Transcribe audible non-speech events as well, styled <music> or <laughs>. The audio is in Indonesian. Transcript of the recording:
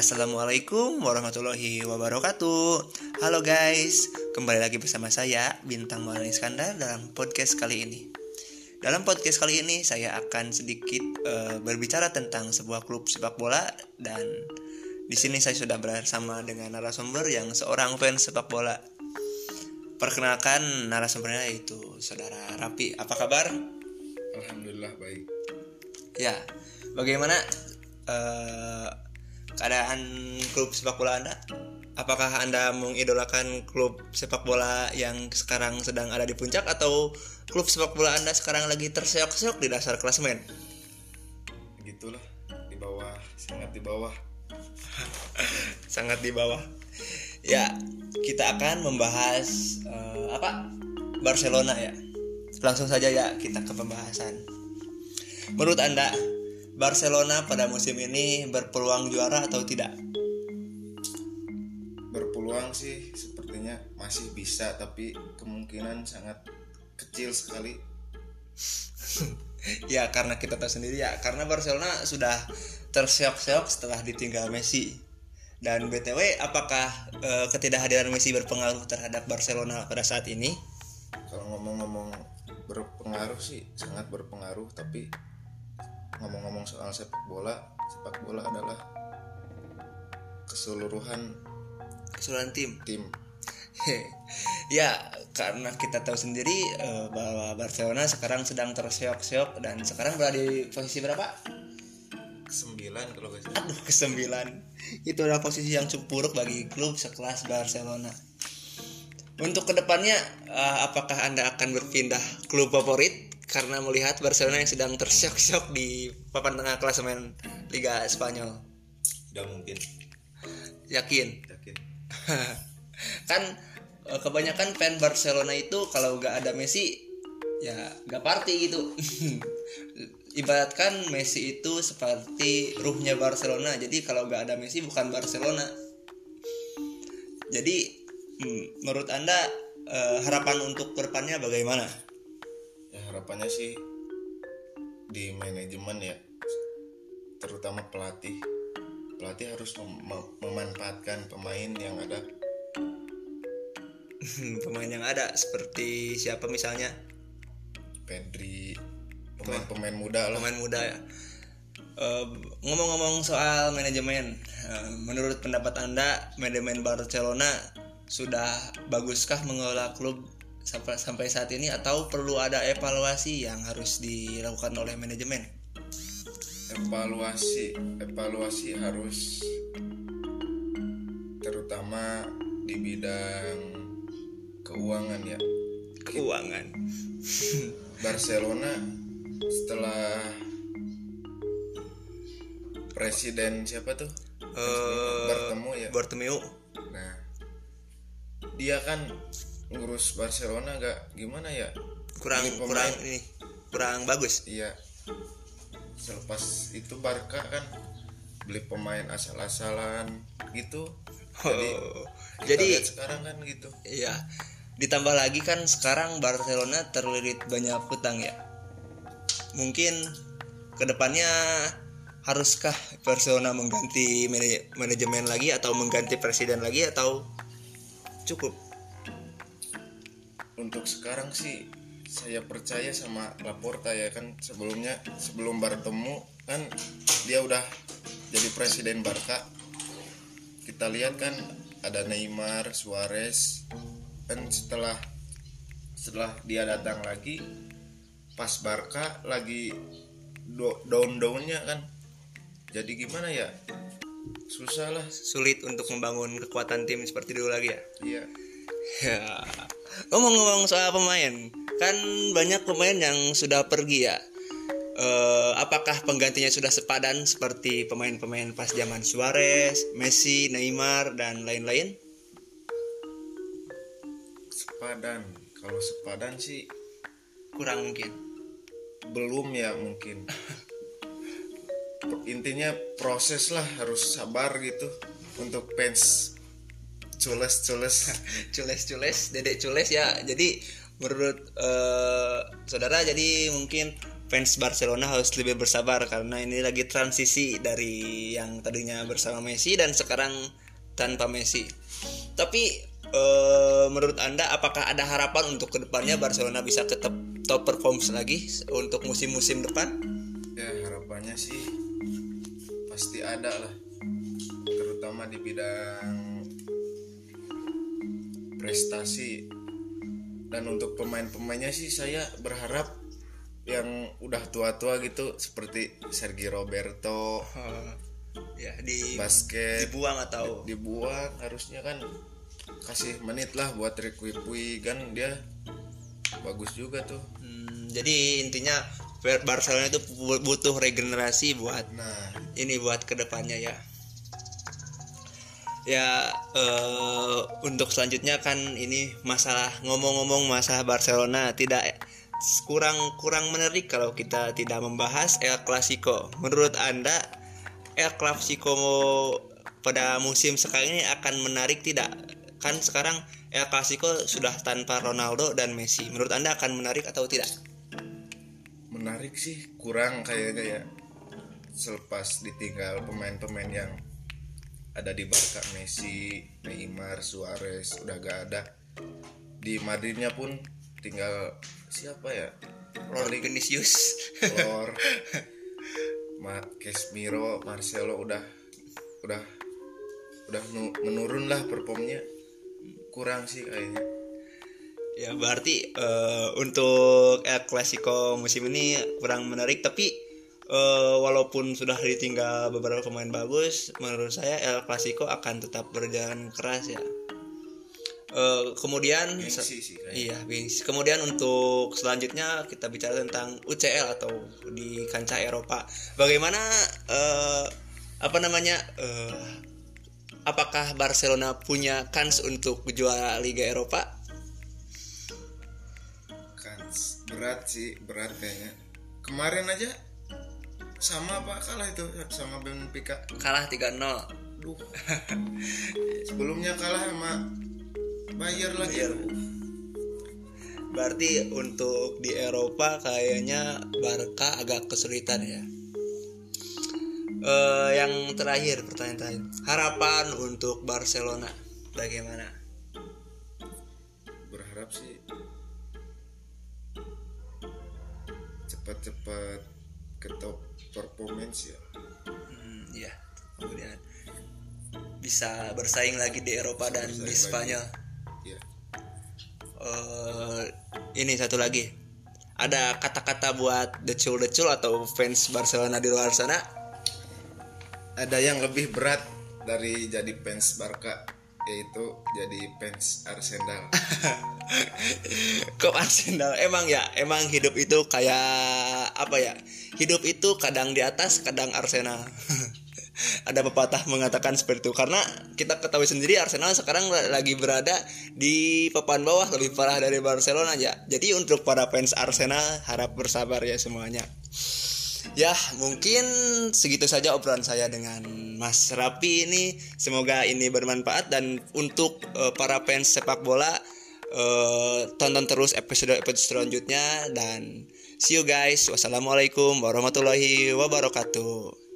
Assalamualaikum warahmatullahi wabarakatuh. Halo guys, kembali lagi bersama saya Bintang Maulana Iskandar dalam podcast kali ini. Dalam podcast kali ini saya akan sedikit uh, berbicara tentang sebuah klub sepak bola Dan di sini saya sudah bersama dengan narasumber yang seorang fans sepak bola. Perkenalkan narasumbernya yaitu Saudara Rapi, apa kabar? Alhamdulillah baik. Ya, bagaimana uh, keadaan klub sepak bola Anda? Apakah Anda mengidolakan klub sepak bola yang sekarang sedang ada di puncak atau klub sepak bola Anda sekarang lagi terseok-seok di dasar klasemen? Gitulah, di bawah, sangat di bawah. <laughs> sangat di bawah. Ya, kita akan membahas uh, apa? Barcelona ya. Langsung saja ya kita ke pembahasan. Menurut Anda, Barcelona pada musim ini berpeluang juara atau tidak? Berpeluang sih sepertinya masih bisa tapi kemungkinan sangat kecil sekali. <laughs> ya karena kita tahu sendiri ya karena Barcelona sudah terseok-seok setelah ditinggal Messi. Dan BTW apakah e, ketidakhadiran Messi berpengaruh terhadap Barcelona pada saat ini? Kalau ngomong-ngomong berpengaruh sih sangat berpengaruh tapi ngomong-ngomong soal sepak bola sepak bola adalah keseluruhan keseluruhan tim? tim. <laughs> Ya karena kita tahu sendiri uh, bahwa Barcelona sekarang sedang terseok-seok dan sekarang berada di posisi berapa? Kesembilan kalau gak aduh kesembilan. Itu adalah posisi yang cukup buruk bagi klub sekelas Barcelona. Untuk ke depannya uh, apakah anda akan berpindah klub favorit karena melihat Barcelona yang sedang tersyok-syok di papan tengah klasemen Liga Spanyol. Tidak mungkin. Yakin? Yakin. <laughs> kan eh, kebanyakan fan Barcelona itu kalau gak ada Messi ya gak party gitu. <laughs> Ibaratkan Messi itu seperti ruhnya Barcelona. Jadi kalau gak ada Messi bukan Barcelona. Jadi hmm, menurut anda eh, harapan untuk ke depannya bagaimana? Harapannya sih di manajemen ya terutama pelatih. Pelatih harus mem memanfaatkan pemain yang ada. Pemain yang ada seperti siapa misalnya? Pedri pemain-pemain muda lah. Pemain muda ya. Ngomong-ngomong uh, soal manajemen uh, menurut pendapat anda manajemen Barcelona sudah baguskah mengelola klub sampai sampai saat ini atau perlu ada evaluasi yang harus dilakukan oleh manajemen? Evaluasi, evaluasi harus terutama di bidang keuangan ya. Keuangan. <laughs> Barcelona setelah presiden siapa tuh? Uh, Bartemu ya. Bartomeu. Nah, dia kan ngurus Barcelona gak gimana ya? Kurang kurang ini kurang bagus. Iya. Selepas itu Barca kan beli pemain asal-asalan gitu. Jadi <laughs> jadi sekarang kan gitu. iya. Ditambah lagi kan sekarang Barcelona terlilit banyak hutang ya. Mungkin ke depannya haruskah Barcelona mengganti manajemen lagi atau mengganti presiden lagi atau cukup untuk sekarang sih saya percaya sama Laporta ya kan. Sebelumnya sebelum bertemu kan dia udah jadi presiden Barca. Kita lihat kan ada Neymar Suarez. Dan setelah setelah dia datang lagi pas Barca lagi down-downnya kan. Jadi gimana ya? Susah lah. Sulit untuk membangun kekuatan tim seperti dulu lagi ya? Iya. Ya ngomong-ngomong soal pemain kan banyak pemain yang sudah pergi ya uh, apakah penggantinya sudah sepadan seperti pemain-pemain pas zaman Suarez, Messi, Neymar dan lain-lain? Sepadan, kalau sepadan sih kurang mungkin. Belum ya mungkin. <laughs> Intinya proses lah harus sabar gitu untuk fans cules cules <laughs> cules cules dedek cules ya jadi menurut uh, saudara jadi mungkin fans Barcelona harus lebih bersabar karena ini lagi transisi dari yang tadinya bersama Messi dan sekarang tanpa Messi. Tapi eh, menurut anda apakah ada harapan untuk ke depannya Barcelona bisa tetap top perform lagi untuk musim-musim depan? ya harapannya sih pasti ada lah terutama di bidang prestasi. Dan untuk pemain-pemainnya sih saya berharap yang udah tua-tua gitu seperti Sergi Roberto <laughs> ya di basket dibuang atau dibuang harusnya kan kasih menit lah buat Puig kan dia bagus juga tuh. Hmm, jadi intinya Bar- Barcelona itu bu- butuh regenerasi buat nah. ini buat ke depannya ya ya eh, untuk selanjutnya kan ini masalah ngomong-ngomong masalah Barcelona tidak kurang kurang menarik kalau kita tidak membahas El Clasico. Menurut anda El Clasico pada musim sekarang ini akan menarik tidak? Kan sekarang El Clasico sudah tanpa Ronaldo dan Messi. Menurut anda akan menarik atau tidak? Menarik sih kurang kayak kayak selepas ditinggal pemain-pemain yang ada di Barca Messi, Neymar, Suarez udah gak ada. Di Madridnya pun tinggal siapa ya? Lord Vinicius. Lor <laughs> Ma Casemiro Marcelo udah udah udah nu- menurun lah performnya. Kurang sih kayaknya. Ya berarti eh, untuk El Clasico musim ini kurang menarik tapi eh, walaupun sudah ditinggal beberapa pemain bagus, menurut saya El Clasico akan tetap berjalan keras ya. Eh, kemudian Gengsi sih kayaknya iya, Bings. Kemudian untuk selanjutnya kita bicara tentang UCL atau di kancah Eropa. Bagaimana eh, apa namanya? eh, apakah Barcelona punya kans untuk juara Liga Eropa? kan berat sih berat kayaknya kemarin aja sama apa kalah itu sama Benfica Kalah 3-0. Duh. <laughs> sebelumnya kalah sama Bayer lagi Bayer. Berarti untuk di Eropa kayaknya Barca agak kesulitan ya. Eh, yang terakhir pertanyaan terakhir. Harapan untuk Barcelona bagaimana? berharap sih cepat-cepat ke top performance ya Hmm, ya. Kemudian bisa bersaing lagi di Eropa dan di. Spanyol. ya Eh, ini satu lagi. Ada kata-kata buat decul-decul atau fans Barcelona di luar sana? ada yang lebih berat dari jadi fans Barca yaitu jadi fans Arsenal <laughs> Kok Arsenal emang ya emang hidup itu kayak apa ya hidup itu kadang di atas kadang Arsenal. <laughs> Ada pepatah mengatakan seperti itu. Karena kita ketahui sendiri Arsenal sekarang lagi berada di papan bawah lebih parah dari Barcelona ya. Jadi untuk para fans Arsenal harap bersabar ya semuanya. Ya, mungkin segitu saja obrolan saya dengan Mas Rapi ini. Semoga ini bermanfaat. Dan untuk eh, para fans sepak bola eh, tonton terus episode-episode selanjutnya. Dan see you guys. Wassalamualaikum warahmatullahi wabarakatuh.